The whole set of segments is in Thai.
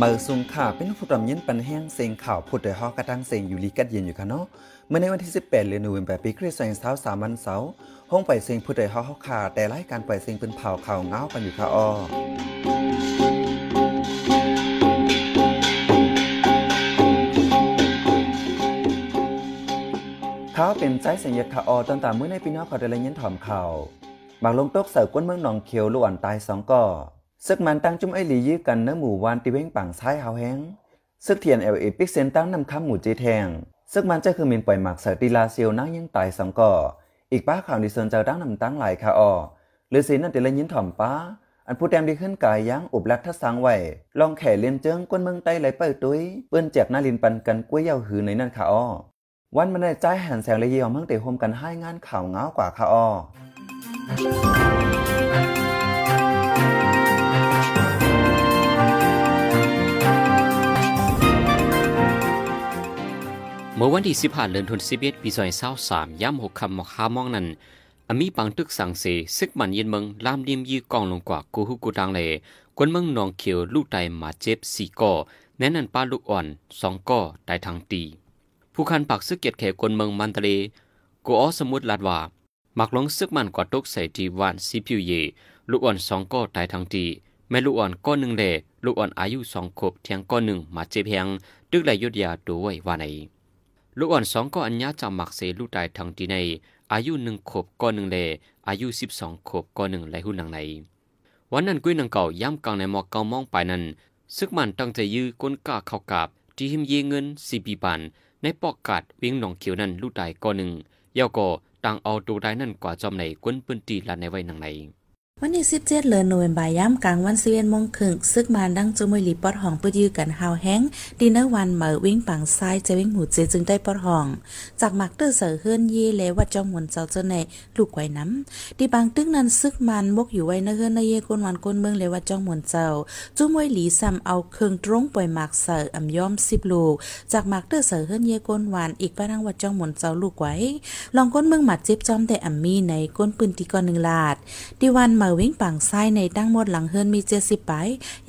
เมื่อซุงข่าเป็นผู้ดำยินปันแห้งเสียงข่าวพูดโดยฮอกระตั้งเสียงอยู่ลีกัดเย็นอยู่ค่ะเนาะเมื่อในวันที่ 18เดือนโนเวมเบอร์ปีคริสต์ศักราช23วันเสาร์ห้องไปเสียงพูดโดยฮอกข่าวแต่รายการปล่อยเสียงเป็นเผาข่าวเงากันอยู่ค่ะอ้อเขาเป็นใจเสียงยดข่าออตอนตามเมื่อในปีนอกขาได้เลยยินถอมข่าวบางลงตกเสือก้นเมืองหนองเขียวล้วนตายสองก่อ ซึกมันตั้งจุ้มไอหลียื้อกันเนื้อหมู่วานตีเว้งปังซ้ายเฮาแห้งซึกเทียนเอลเอปิกเซนตั้งนำคำหมู่เจแทงซึกมันจะคือมินปล่อยหมักเสตีลาเซียวนั่งยังตายสองก่ออีกป้าข่าวดิเซินเจ้าตั้งนำตั้งหลายค่ะออหรือสีนั่นเลยินถ่อมป้า อันผู้แตมดีขึ้นกายยังอุบลักทัสังไว้ลองแข่เลียนเจิงก้นเมืองใต้ไหลเปิดตุ้ยเปิ้อนแจกหน้าลินปันกันกล้วยยาวหือในนั่นค่ะอ้อวันมันได้ใจหันแสงเลยเยี่ยมมั่งเตะโฮมกันให้งานข่าวเงากว่าค่ะออ วันที่15เดือนธันวาคมปี2023ย่ำ6คำมอก5มองนั้นอมีปังตึกสังเสซึกมันเย็นเมืองลามดิมยีกองลงกว่ากูฮุกูดังเลยกวนเมืองนองเขียวลูกไตมาเจ็บสี่ก่อแน่นันป้าลูกอ่อนสองก่อตายทางตีผู้คันปักซึกเกียรติแขกวนเมืองมันทะเลกูอ้อสมุดลาดว่ามักลงซึกมันกว่าตกใส่ทีวานซีพิวเย ลูกอ่อนสองก่อตายทางตีแม่ลูกอ่อนก้อนหนึ่งเล่ลูกอ่อนอายุสองขวบเทียงก้อนหนึ่งมาเจ็บแหงดึกไหลยุดยาด้วยว่าไหน ลูกอ่อนสองก็อัญญาจำหมักเสลูกตายทางทีใน อายุหนึ่งขบก็หนึ่งเลอายุสิบสองขบก็หนึ่งไหลหุ่นหนังในวันนั้นกุ้ยนังเก่าย่ำกลางในหมอกเก่ามองไปนั้น ซึกมันตั้งใจยื้อก้นก้าเข้ากาบที่หิมเยเงินสีปีปันในปอกกาดวิ่งหนองเขียวนั้นลูกตายก็หนึ่งเยาก็ต่างเอาตัวได้นั่นกว่าจอมในก้นปืนตีลานในไว้หนังใน วันที่17เดือนโนเวมบายามกลางวัน11โมงครึ่งซึกมานดังจุมวยลีปอดห้องเปื้อยือกันหาวแห้งดินเนอร์วันเหมือวิ่งปังซ้ายจะวิ่งหูเจจึงได้ปอดห้อง จากหมักเตอร์เสือเฮือนเย่เลวัดจอมหวนเจ้าเจ้าในลูกไว้น้ำดีบางตึกนั้นซึกมันมกอยู่ไว้ในเฮือนในเย่กวนวันกวนเมืองเลวัดจอมหวนเจ้าจุมวยหลีซ้ำเอาเครื่องตรงปล่อยหมากเสืออำย้อม10ลูกจากหมักเตอร์เสือเฮือนเย่กวนวันอีกป้านังวัดจอมหวนเจ้าลูกไว้ลองก้นเมืองหมัดเจ็บจอมแต่อัมมีในก้นปืนตีก่อนหนึ่งลาดดีวันเหมืวิ่งปังซ้ายในตั้งหมดหลังเฮิรนมีเจ็ดสิบไป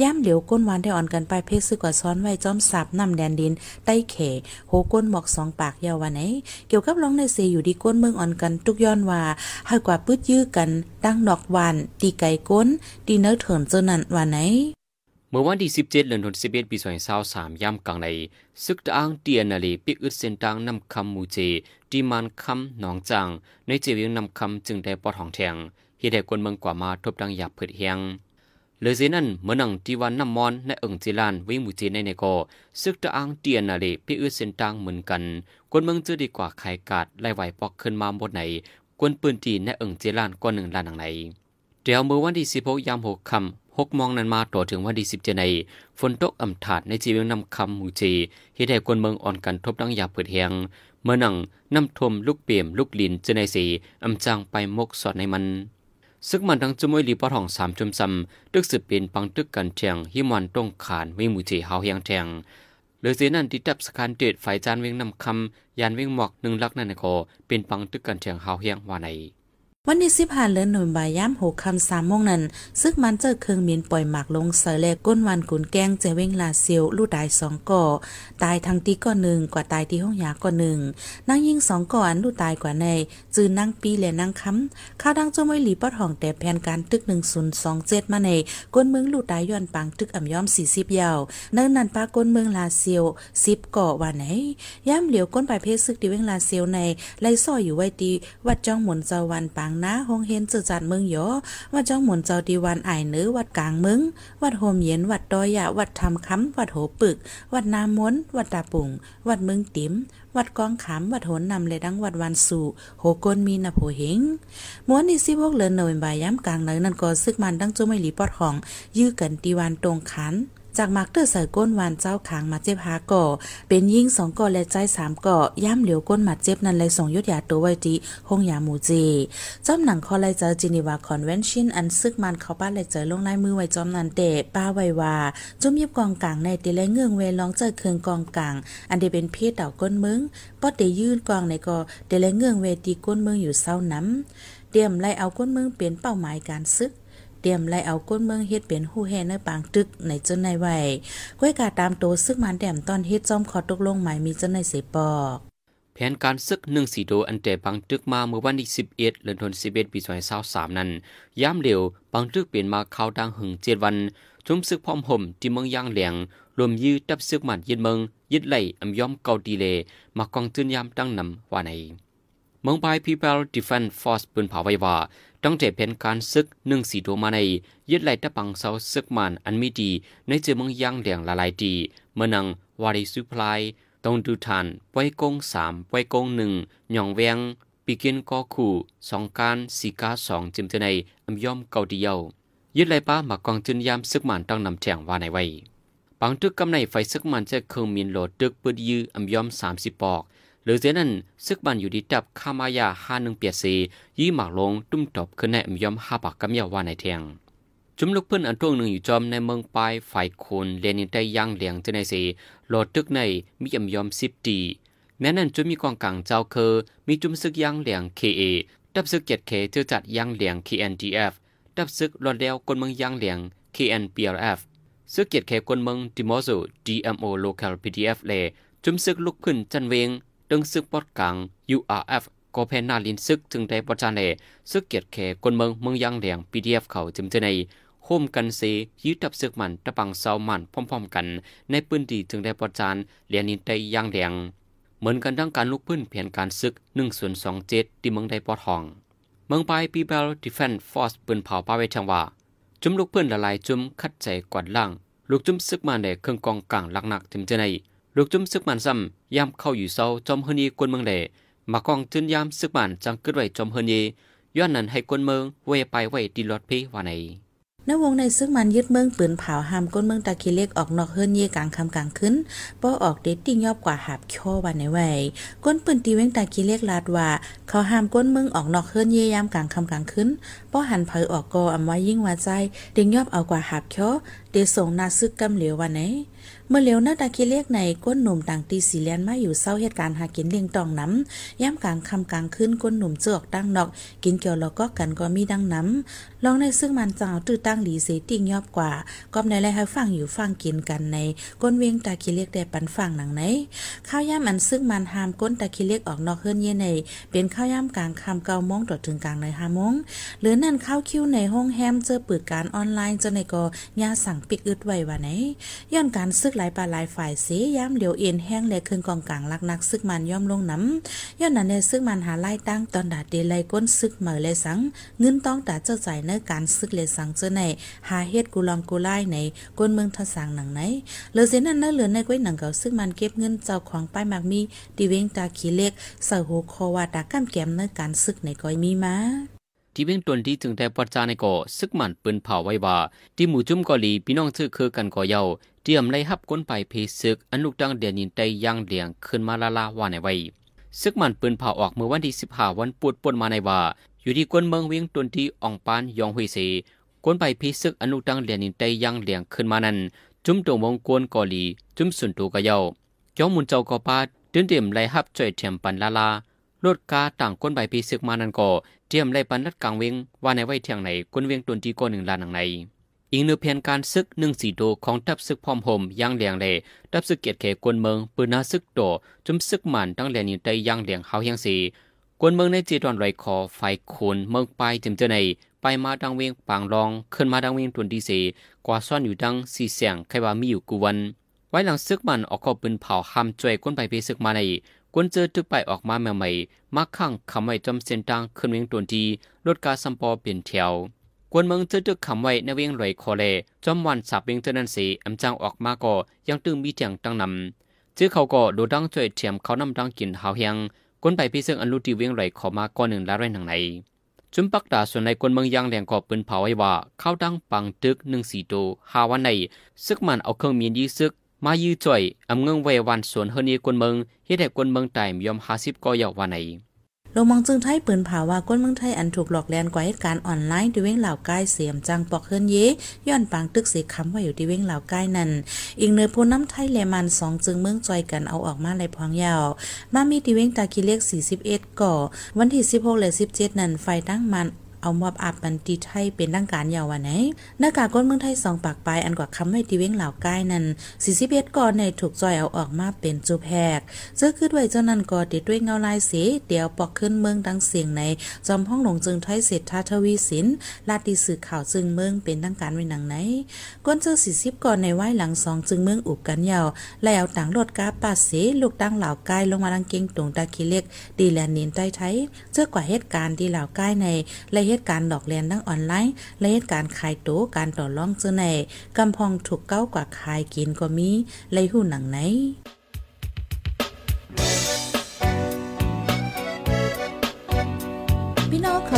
ย่ำเหลียวก้นหวานได้อ่อนกันไปเพชรซึกว่าซ้อนไว้จอมสับนำแดนดินใต้เขโหก้นหมอกสองปากยาววันไหน เกี่ยวกับร้องในเซอยู่ดีก้นเมืองอ่อนกันทุกย้อนว่าให้กว่าปื้ดยื้อกันดั้งดอกหวานตีไก่ก้นดีเนื้อเถินเจนันวันไหนเมื่อวันที่ 17 เดือนธันวาคมปี2023ย่ำกลางในซึกตางเตียนนาลีปิกอึดเส้นตางนำคำมูเจดีมันคำหนองจางในเจวิงนำคำจึงได้ปอดห้องแทง เฮ็ดให้คนเมืองกว่ามาทบดังหยาบเผิดเฮียงเลยเสนั้นเมื่อนังที่วันน้ำมอนในเอิงจีลานวิมูเจในในก็ซึกตะอ้างเตียนนาลีปิกอึดเส้นตางเหมือนกันคนเมืองจะดีกว่าไข่กาดไล่ไหวปอกขึ้นมาหมดไหนกวนปืนตีในเอิงจีลานกว่าหนึ่งล้านหนังไหนเดี๋ยวเมื่อวันที่16ยาม6ค่ำหกมองนั้นมาต่อถึงวันที่สิบเจในฝนตกอ่ำถาดในจีเวียงนำคำมูจีเฮ็ดให้คนเมืองอ่อนกันทบดังยาเปิดแหงเมื่อนังน้ำทมลูกเปี่ยมลูกลินเจในสีอ่ำจางไปมกสอดในมัน ซึ่งมันทั้งจมวยลีปอทองสามจมซำตึกสืบเป็นปังตึกกันเทียงหิมันต้องขานวิมูจีเฮาเฮียงแทงหรือเสียนั่นที่ตับสกานเดดฝ่ายจานเวียงนำคำยานเวียงหมอกหนึ่งลักนั่นในคอเป็นปังตึกกันเทียงเฮาเฮียงว่าใน วันที่สิบห้าเดือนหน่วยบายย่ำหกคำสามโมงนั้น ซึ่งมันเจอเครื่องมินปล่อยหมากลงเสแลก้นวันกุนแกงเจเวงลาเซียวลูกตายสองก่อ ตายทั้งตีก่อหนึ่งกว่าตายที่ห้องยาก่อหนึ่งนั่งยิงสองก่ออันลูกตายกว่าใน จือนั่งปีและนั่งค้ำข้าวดังจมวยหลีปอดห้องแต่แผนการตึกหนึ่งศูนย์สองเจ็ดมาในก้นเมืองลูกตายย้อนปังตึกอ่ำย้อมสี่สิบยาวเนินนันปาก้นเมืองลาเซียวสิบก่อว่าไหนย่ำเหลียวก้นปลายเพศซึกดีเวงลาเซียวในไล่ซ่ออยู่ไว้ตีวัดจ้องหมุนเจาวันปางนะหงเฮนจือจัดเมืองยอวัดจ้องหมุนเจ้าดีวันไอเนื้อวัดกลางเมืองวัดโฮมเย็นวัดดอยยะวัดทำคำวัดโหปึก วัดนามนวัดตาปุ่ง วัดเมืองติ๋มวัดกองขามวัดโหนนำเลยดังวัดวันสู่โหกนมีนะโผเฮงม้วนนี่สิพวกเลินหน่วยบายย้ำกลางเลยนั่นก็ซึกมันดังจุไม่หลีปอดของ ยื้อกันตีวันตรงขัน จากมักเตอร์ใส่ก้นวานเจ้าขางมาเจ็บหาก่อ เป็นยิ่งสองก่อและใจสามก่อย่ำเหลียวก้นมัดเจ็บนั้นเลยส่งยุดยาตัวไว้ที่ห้องยาหมูจีจอมหนังคอไลเจอจินีวาคอนเวนชินอันซึกมันเขาป้าเลยเจอลงไลายมือไว้จอมนันเตะป้าไว้ว่าจมยิบกองกลางในติและเงื่องเวลองเจอเคืองกองกลาง อันเดเป็นเพศเต่าก้นมึงปอดเดยื่นกองในก็เดและเงื่องเวตีก้นมึงอยู่เศร้าน้ำเตรียมไล่เอาก้นมึงเปลี่ยนเป้าหมายการซึก เตรียมไล่เอาก้นเมืองเฮ็ดเป็นหู้แห่ในปางตึกในจนในไหวก้วยกาตามโตซึกมันแต้มตอนเฮ็ดจอมขอตกลงหมายมีจนในเสปอกแผนการซึกหนึ่งสีโดอันแต่บางตึกมาเมื่อวันที่11เดือนธันวาคมปี2023นั้นยามเร็วบางตึกเปลี่ยนมาข่าวดังหึง7วันจุมซึกพร้อมห่มที่เมืองย่างแหลียงรวมยื้อตับซึกมันยึดเมืองยึดไหลอำยอมเกาดีเลมากองจืนยามตั้งนำว่าใน เมืองบาย People Defense Force ปืนเผาไว้ว่าตั้งแต่เป็นการซึกหนึ่งสีโดมาในยึดไหลตะปังเสาซึกมันอันมีดี ในเจอเมืองย่างแหลงละลายดีเมือนังวาริสุพลายตรงดูทานปวยกงสามปวยกงหนึ่งหย่องเวียงปีกินกอคู่สองการสีกาสองจิมเจในอำยอมเกาเดียวยึดไหลป้ามากองจุนยามซึกมันตั้งนำแจงว่าในไว้บางตึกกำในไฟซึกมันจะเคงมีนโหลดตึกปืดยืออำยอมสามสิบปอก หรือเจนั้นซึกมันอยู่ดีดับคามายาห้าหนึ่งเปียซียี่หมากลงตุ้มตบขึ้นในอำยอมห้าปากกำยาว่าในเทียงจุมลูกเพื่อนอันตวงหนึ่งอยู่จอมในเมืองปลายฝ่ายโคนเรียนได้ย่างเหลียงเจะในสีโหลดตึกในมีอำยอมสิบตีแม้นั้นจุมมีกองกลางเจ้าเคอมีจุมซึกย่างเหลียงเคเอดับซึกเกียรติเคเจอจัดย่างเหลียง KNDF ดับซึกรอดเดวกลเมืองย่างเหลียง KNPLF ซึกเกียรติเคกลเมืองดิมอโซ DMO Local PDF เลจุมซึกลุกขึ้นจันเวง ดึงซึกปอดกลาง URF ก็แพนนาลินซึกจึงได้ประจานเลซึกเกียรติเคกลเมืองเมืองย่างเหลียง PDF เขาจึงจะในโฮมกันเซยืดดับซึกมันตะปังเซามันพร้อมๆกัน ในปืนดีจึงได้ประจานเรียนนินได้ย่างแดงเหมือนกันทั้งการลุกพื้นเพียนการซึก1ส่วน27ที่เมืองได้ปอทอง เมืองปลายปีเบลดิเฟนฟอร์สปืนเผาป้าไว้ชังว่าจุ่มลูกพื้นละลายจุ่มคัดใจกวาดล่าง ลูกจุ่มซึกมันเครื่องกองกลางหลักหนักถึงจะใน ลูกจุ่มซึกมันซ้ำยามเข้าอยู่เศร้าจอมเฮนีกวนเมืองเล่มากองจุนยามซึกมันจังกึดไว้จอมเฮนีย้อนนั้นให้กวนเมืองเวไปไว้ดีลอดพว่าในในวงในซึ่งมันยึดเมืองปืนเผาหามก้นเมืองตะคีเล็กออกนอกเฮิรนเยกลางคำกลางขึ้นป้อออกเด็ดติ้งยอบกว่าหาบโอวันในไว้ก้นปืนตีเว้งตะคีเล็กลาดว่า เขาห้ามก้นเมืองออกนอกเฮิรนเยยามกลางคำกลางขึ้นป้อหันเผยออกกออำว่ายิ่งว่าใจดิ้งยอบเอากว่าหาบโอเดส่งนาซึกกำเหลววันไหน เมื่อเหลียวนักตาคิเรียกในก้นหนุ่มต่างตีสีเลียนมาอยู่เศร้าเหตุการณ์หากินเลี้ยงตองน้ำย่ำกลางคำกลางขึ้นก้นหนุ่มเจือกตั้งนอก กินเกี่ยวแล้วก็กันก็มีดังน้ำลองในซึ่งมันเจ้าตื้อตั้งหลีเสติ่งยอบกว่าก็ในไรให้ฟังอยู่ฟังกินกันในก้นเวียงตาคิเรียกได้ปันฟังหนังไหนข้าวย่ำอันซึ่งมันหามก้นตาคิเรียกออกนอกเฮือนเย่ใน เป็นข้าวย่ำกลางคำเกาโมงต่อถึงกลางในห้าโมงหรือนั่นข้าวคิ้วในห้องแฮมเจอเปิดการออนไลน์จะในก็ยาสั่งปิกอึดไว้ว่าไหนย้อนการซึกหลายปลาหลายฝ่ายเสย้ำเหลียวเอ็นแห้งและคืนกองกลางลักนักซึกมันย่อมลงน้ำย้อนนั้นในซึกมันหาไล่ตั้งตอนดาเดลัยก้นซึกเหมือเลยสังเงินต้องตาเจ้าใจในการซึกเลยสังเจอในหาเฮ็ดกูลองกูไล่ในก้นเมืองทศางหนังไหนเหลือเสนั้นเนื้อเหลือในก้อยหนังเก่าซึกมันเก็บเงินเจ้าของป้ายมากมีดีเวงตาขี้เล็กเสาโหคอว่าตาก้ามแก้มในการซึกในก้อยมีมา ที่เป็นตนที่จึงได้ประจานในก่อซึกมันปืนเผาไว้ว่า ที่หมู่จุ่มกอลีพี่น้องซื้อคือกันก่อเยาเตรียมไล่ฮับก้นไปเพซึกอนุดังเดียนินไตย่างเลียงขึ้นมาลาลาว่าในไว้ซึกมันปืนเผาออกเมื่อวันที่สิบห้าวันปวดปนมาในว่า อยู่ที่ก้นเมืองเวียงตนที่อ่องปานยองหุยเสก้นไปเพซึกอนุดังเดียนินไตย่างเลียงขึ้นมานั้น จุ่มตัวมงกวนกอลี จุ่มสุนตูกะเยาจ้ามุนเจ้ากอปาเดินเตรียมไล่ฮับจ่อยเทียมปันลาลา รถกาต่างก้นใบพีซึกมานันก็เตรียมไล่ปันรัดกลางเวงว่าในไว้เทียงไหนก้นเวงตุนที่ก้นหนึ่งลานหนังในอีกหนึ่งเพียนการซึกหนึ่งสีโดของทับซึกพร้อมโฮมย่างเหลียงเลยทับซึกเกียรติเขกวนเมืองปืนนาซึกโตจุมซึกมันตั้งเหลียนอยู่ใต้ย่างเหลียงเฮาเฮียงสีกวนเมืองในจีดอนไรคอไฟโคนเมืองไปจิมเจอในไปมาดังเวียงปางรองขึ้นมาดังเวียงตวนดีสีกว่าซ่อนอยู่ดังสีเสียงใครว่ามีอยู่กูวัน ไว้หลังซึกมันออกขอปืนเผาห้ามจ่วยก้นไปเพซึกมาใน กวนเจอตึกไปออกมาใหม่ๆมักขังคำไว้จำเส้นทางขึ้นเวียงตวนดีรถกาสัมปอเปลี่ยนแถวกวนเมืองเจะตึกคำไว้ในเวียงลอยคอเลจอมวันสับเวียงเจนันสีอำจังออกมาก็ยังตึงมีเถียงตั้งนำจื้อเขาก็ดูดังช่วยเทียมเขานำดังกินหาวเฮียงกวนไปพี่ซึ่งอันรู้ที่เวียงลอยขอมาก้อนหนึ่งละไรหนังไหนจุมปักดาส่วนในกวนเมืองยังแหลงกอบปืนเผาไว้ว่าเข้าดังปังตึกหนึ่งสี่โตหาวันในซึกมันเอาเครื่องมีนยีซึก มายื้อจ่อยอำเงิงเววันสวนเฮนีกวนเมืองเฮ็ดให้กวนเมืองไต่ยอมหาสิบก็ยาววันไหนลงมองจึงไทยปืนผาว่าก้นเมืองไทยอันถูกหลอกแลนกว่าเหตุการณ์ออนไลน์ที่เว้งเหล่าใกล้เสียมจังปอกเฮิรนเยย้อนปางตึกสีคำว่าอยู่ที่เว้งเหล่าใกล้นั่นอีกเนื้อพูน้ำไทยแลมันสองจึงเมืองจอยกันเอาออกมาเลยพองยาว มามีที่เว้งตาคีเลข41ก่อวันที่16และ17 นั่นไฟตั้งมัน เอามอบอาบบันตีไทยเป็นดังการยาววันไหนหน้ากากก้นเมืองไทยสองปากปลายอันกว่าคำไว้ที่เว้งเหล่าใกล้นั้น41ก่อนในถูกจอยเอาออกมาเป็นจูแพกเจอคือด้วยเจ้านั้นก็ติดด้วยเงาลายสีเดี๋ยวปอกขึ้นเมืองดังเสียงใน จอมห้องหลงจึงไทยเศรษฐาทวีสินลาดีสื่อข่าวจึงเมืองเป็นดังการไว้หนังไหนก้นเจอ40ก่อนในไว้หลังสองจึงเมืองอุบกันยาวแล้วเอาต่างรถกาปาเสลูกดังเหล่าใกล้ลงมาดังเก่งตรงตาคิเล็กดีแลนนินใต้ไทยเจอกว่าเหตุการณ์ที่เหล่าใกล้ในและเหตุการณ์ดอกแลนดังออนไลน์และเหตุการณ์ขายตัวการต่อรองเจอในกำพองถูกเก้ากว่าขายกินก็มีเลยหูหนังไหน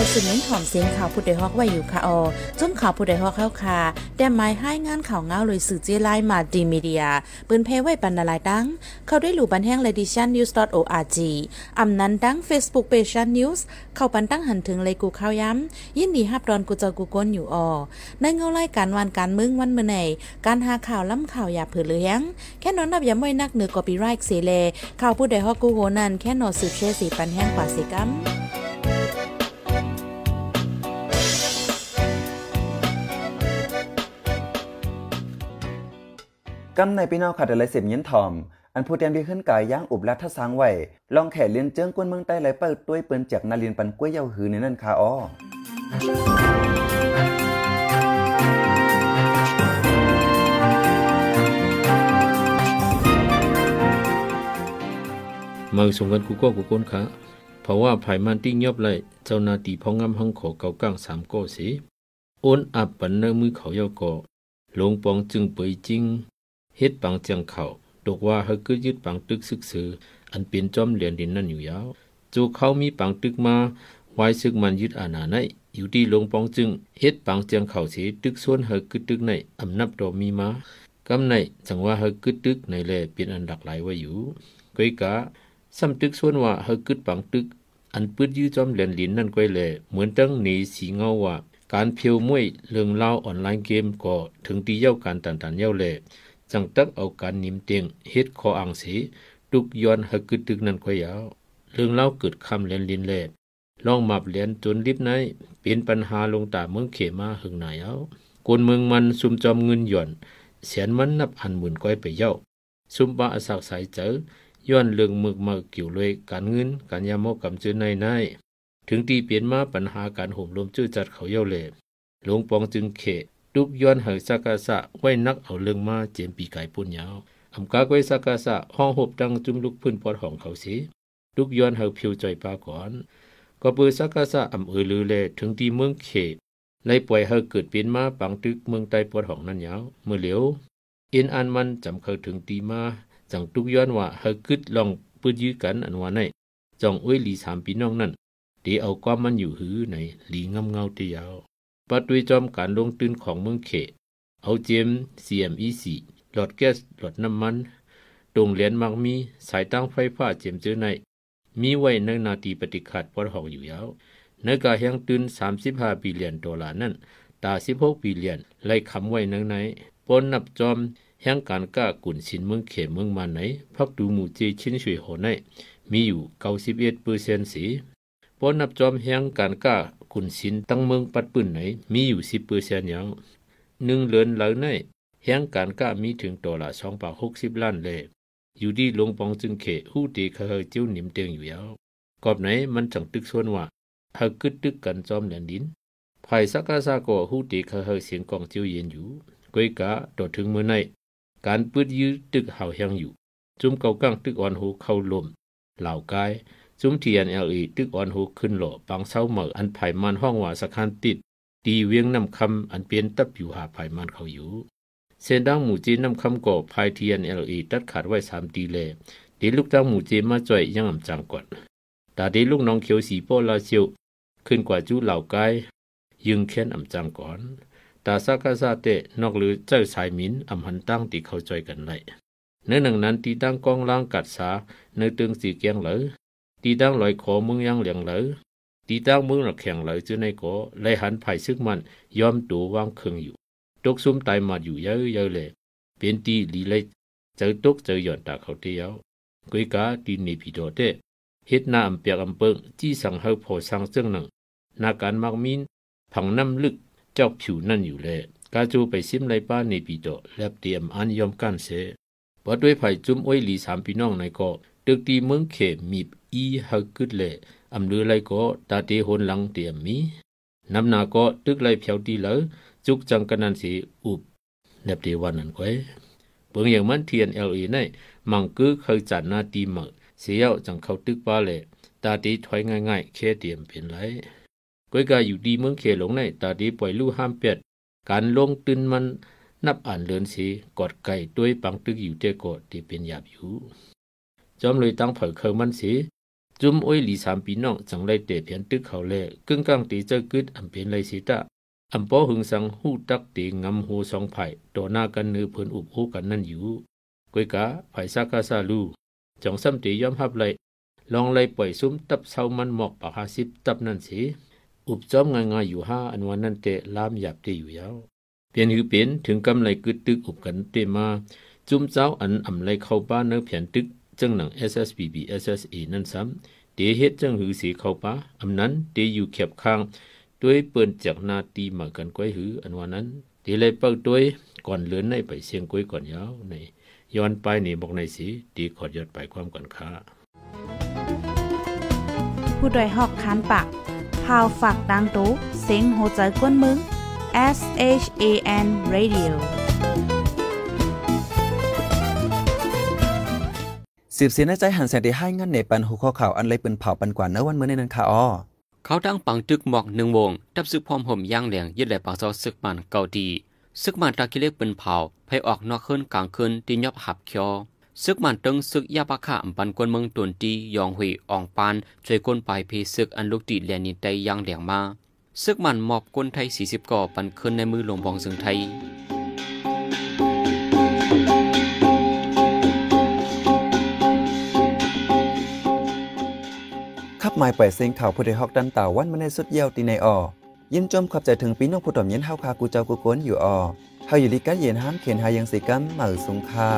องเขาสืบเน้นหอมเสียงข่าวผู้ใดฮอกไว้อยู่ค่ะออจนข่าวผู้ใดฮอกเข้าค่ะแต่หมายให้งานข่าวเงาเลยสื่อเจไลมาดีมีเดียปืนเพไว้ปันนาลายดัง เข้าด้วยหลู่บันแห้ง ledition news org อำนั้นดัง Facebook page news เข้าปันตั้งหันถึงเลยกูข้าวย้ำยินดีฮับดอนกูเจอกูก้นอยู่ออในเงาไล่การวันการมึงวันเมื่อไหนการหาข่าวล้ำข่าวอย่าเผือเลี้ยงแค่นอนนับอย่าไม่นักเหนือกอปีไรค์เสเลข่าวผู้ใดฮอกกูโหนันแค่นอสืบเชสีปันแห้งกว่าสิกัม กำในพี่น้องขาดอะไรเสียมยินทอม อันผู้เตรียมดีขึ้นกายย่างอุบลัดทะสางไว้ลองแข่เลียนเจิ้งก้นเมืองใต้ไหลเปิดต้วยเปิ้นจากนาเรียนปันกล้วยเยาหือในนั่นคาอ้อมาส่งกันกูก็กูก้นขาเพราะว่าภายมันติ้งยอบเลเจ้านาตีพองงำห้องขอเกาก้างสามก้อสิโอนอับปันเนมือเขาเยาก่อหลงปองจึงเปยจริง เฮ็ดปังเจียงเขาตกว่าเฮาคือยึดปังตึกซึกซืออันเป็นจอมเหรียญดินนั่นอยู่ยาวจูเขามีปังตึกมาไว้ซึกมันยึดอาณาในอยู่ที่ลงปองจึงเฮ็ดปังเจียงเขาสิตึกส่วนเฮาคือตึกในอำนับดอมีมากำในจังว่าเฮาคือตึกในแลเป็นอันหลากหลายไว้อยู่ก้อยกะซ้ำตึกส่วนว่าเฮากึดปังตึกอันปืดยื้อจอมเหรียญลินนั่นก้อยแลเหมือนตั้งหนีสีเงาว่าการเพียวมวยเรื่องเล่าออนไลน์เกมก็ถึงตีเย้าการตันตันเย้าแล จังตักเอาการนิมเตียงเฮ็ดคออังสีตุกย้อนเฮากึดตึกนั่นก้อยยาว เรื่องเล่าเกิดคำเหรียญลินแลลองมับเหรียญจนลิบในเป็นปัญหาลงตาเมืองเขมาหึงหนายเอาคนเมืองมันซุมจอมเงินหย่อนเสียนมันนับอันหมื่นก้อยไปเย้าซุมบาอสักสายเจอย้อนเรื่องมึกมาเกี่ยวเลยการเงินการยามกกำจือในในถึงตีเปลี่ยนมาปัญหาการห่มลมจื้อจัดเขาเย้าเลยหลวงปองจึงเข ตุกย้อนเหยสักกะสะไว้นักเอาเรื่องมาเจมปีไก่ปุ่นยาวอำกากไว้สักกะสะห้องหบดังจุมลุกพื้นปอดของเขาสิตุกย้อนเหยผิวใจปาก่อนก็ปือสักกะสะอำเออลือเลถึงที่เมืองเขไล่ปล่อยเหยเกิดเปลี่ยนมาปังตึกเมืองใต้ปอดของนั่นยาวเมื่อเหลียวเอ็นอันมันจำเขาถึงตีมาจังตุกย้อนว่าเฮากึดลองปืดยื้อกันอันว่าในจองอ้วยหลีสามพี่น้องนั่นดีเอาความมันอยู่หือในหลีงำเงาเตียว ปัดด้วยจอมการลงตื่นของเมืองเขต เอาเจม CMEC หลอดแก๊สหลอดน้ำมันตรงเหรียญมักมีสายตั้งไฟฟ้าเจมเจอใน มีไว้ในนาทีปฏิขัดปอดหอกอยู่ยาวในกาแห่งตื่น35บิลเลียนดอลลาร์นั่นตา 16บิลเลียนไล่คำไว้ในในปนนับจอมแห่งการก้ากุ่นสินเมืองเขเมืองมาไหนพักดูหมู่เจชิ้นช่วยโหในมีอยู่91เปอนนับจอมแห่งการก้ากุนสินตั้งเมืองปัดปืนไหน มีอยู่10เปอร์เซ็นต์อย่างหนึ่งเหลือนเหล่าในแห่งการก้ามีถึงตัวละ2ปาก60ล้านเลยอยู่ดีลงปองจึงเขหู้ตีเขาเจ้าหนิมเตียงอยู่ยาวกอบไหนมันจังตึกส่วนว่าเฮากึดตึกกันจอมแหลนดินภายสักกาซาก็หู้ตีเขาเสียงกองเจียวเย็นอยู่ก้อยกะตอถึงเมื่อในการปืดยื้อตึกเห่าแหงอยู่ จุมเกากั้งตึกอ่อนหูเข้าลมเหล่ากาย จุ้มเทียนเอลีตึกอ่อนหูขึ้นหล่อปังเศร้าเหมืออันไผ่มันห้องว่าสะคานติดตีเวียงนำคำอันเปลี่ยนตับอยู่หาไผ่มันเขาอยู่ เส้นดังหมู่จีนนำคำก่อภายเทียนเอลีตัดขาดไว้สามตีเลดีลูกดังหมู่จีนมาจ่อยยังอ่ำจังก่อนตาดีลูกน้องเขียวสีโป้ลาเชียวขึ้นกว่าจูเหล่ากายยึงแค้นอ่ำจังก่อนตาสักกะซาเตนอกหรือเจ้าสายมินอำหันตั้งตีเข้าใจกันเลยในหนังนั้นตีตั้งกองล่างกัดสาในตึงสีเกียงเหลอ ตีตั้งลอยขอมึงยังเหลียงเหลอตีตั้งมึงหลักแข่งเหลอจื้อในก่อเลหันไผ่ซึกมันยอมตัววางเครื่องอยู่ตกซุ่มตายมาอยู่เยอะเยอะเลยเป็นตีลีเลยเจอตกเจอหย่อนตาเขาเดียวกุยกาตีนีผีโดเตเฮ็ดหน้าอำเปียกอำเปิงจี้สั่งเฮาพอสั่งเจ้งหนังนาการมักมินผังน้ำลึกเจอกผิวนั่นอยู่แลกาจูไปซิมไรป้าในปีโตแลบเตรียมอันยอมกันเสพอด้วยไผ่จุ้มอ้อยหลีสามพี่น้องในเก็ ตึกตีเมืองเขมีบอีฮักกึดเลอำเลือไรก็ตาเตหนหลังเตรียมมีน้ำนาก็ตึกไรเพียวตีเหลอจุกจังกันนันสีอุบแลบเตวันนั้นก้อยเบิ่งอย่างมันเทียนเอลเอในมังกือเคยจัดนาตีมักเสียวจังเข้าตึกป้าเลตาตีถอยง่ายๆแค่เตรียมเป็นไรก้อยกาอยู่ดีเมืองเขหลงในตาตีปล่อยลู่ห้ามเป็ดการลงตึนมันนับอ่านเลินสีกอดไก่ด้วยปังตึกอยู่เตกอที่เป็นหยาบอยู่ จอมเลยตั้งเผยเคยมันสีจุ้มอ้อยหลีสามปีน้องจังไรเตะเพียนตึกเขาแลกึ่งกลางตีเจอกึดอำเป็นไรสีตาอำปอหึงสังหูตักตีงำหูสองไผ่ต่อหน้ากันเนือเพิ่นอุบหูกันนั่นอยู่ก้อยกาไผ่ซากาซาลูจองซ้ำตียอมฮับไรลองไล่ปล่อยซุ้มตับเศร้ามันหมอกปากหาสิบตับนั่นสีอุบจอมง่ายอยู่ห้าอันวันนั้นเตะลามหยาบเตอยู่ยาวเปลี่ยนหือเปลี่ยนถึงกำไรกึดตึกอุบกันเตมาจุ้มเจ้าอันอ่ำไรเข้าบ้านเนื้อเพียนตึก จังหนัง SSBB SSA นั่นซ้ำเตเฮ็ดจังหือสีเข้าป้าอำนั้นเตอยู่เข็บข้างด้วยเปิ้นจากนาตีมากันก้อยหือ อันวันนั้นเตเลยเปิดด้วยก่อนเลือนในไปเสียงก้อยก่อนยาวในย้อนไปนี่บอกในสีตีขอดยอดไปความก่อนค้าผู้ดยหอกคานปากพาวฝากดังตู้เซ็งโหใจกวนมึง S H A N Radio สืบเสียในใจหันแสนที่ให้งันในปันหัวข้อข่าวอันไรปืนเผาปันกว่าเนื้อวันเมื่อในนั้นค่ะอ้อเขาตั้งปังตึกหมอกหนึ่งวงดับซึกพร้อมห่มย่างแหลียงยึดแหลปังเซาซึกมันเกาดีซึกมันตากิเลกเป็นเผาให้ออกนอกขึ้นกลางคืนตียอบหับเคียวซึกมันตึงซึกยาปะขะปันกวนเมืองตวนตียองหุยอองปานช่วยก้นปลายเพซึกอันลูกติแลนินไตย่างแหลียงมาซึกมันมอบก้นไทย40ก่อปันขึ้นในมือหลวงบองซึงไทย หมายปล่อยเสียงข่าวผู้ใดฮอกดันเต่าวันมาในสุดเยี่ยวตีในออยินจมขอบใจถึงปีน้องผู้ถ่อมเย็นเฮาพากูเจ้ากูกนอยู่ออเฮาอยู่ลีกันเย็นห้ามเขียนหายังสีกัมเหมือสุงคา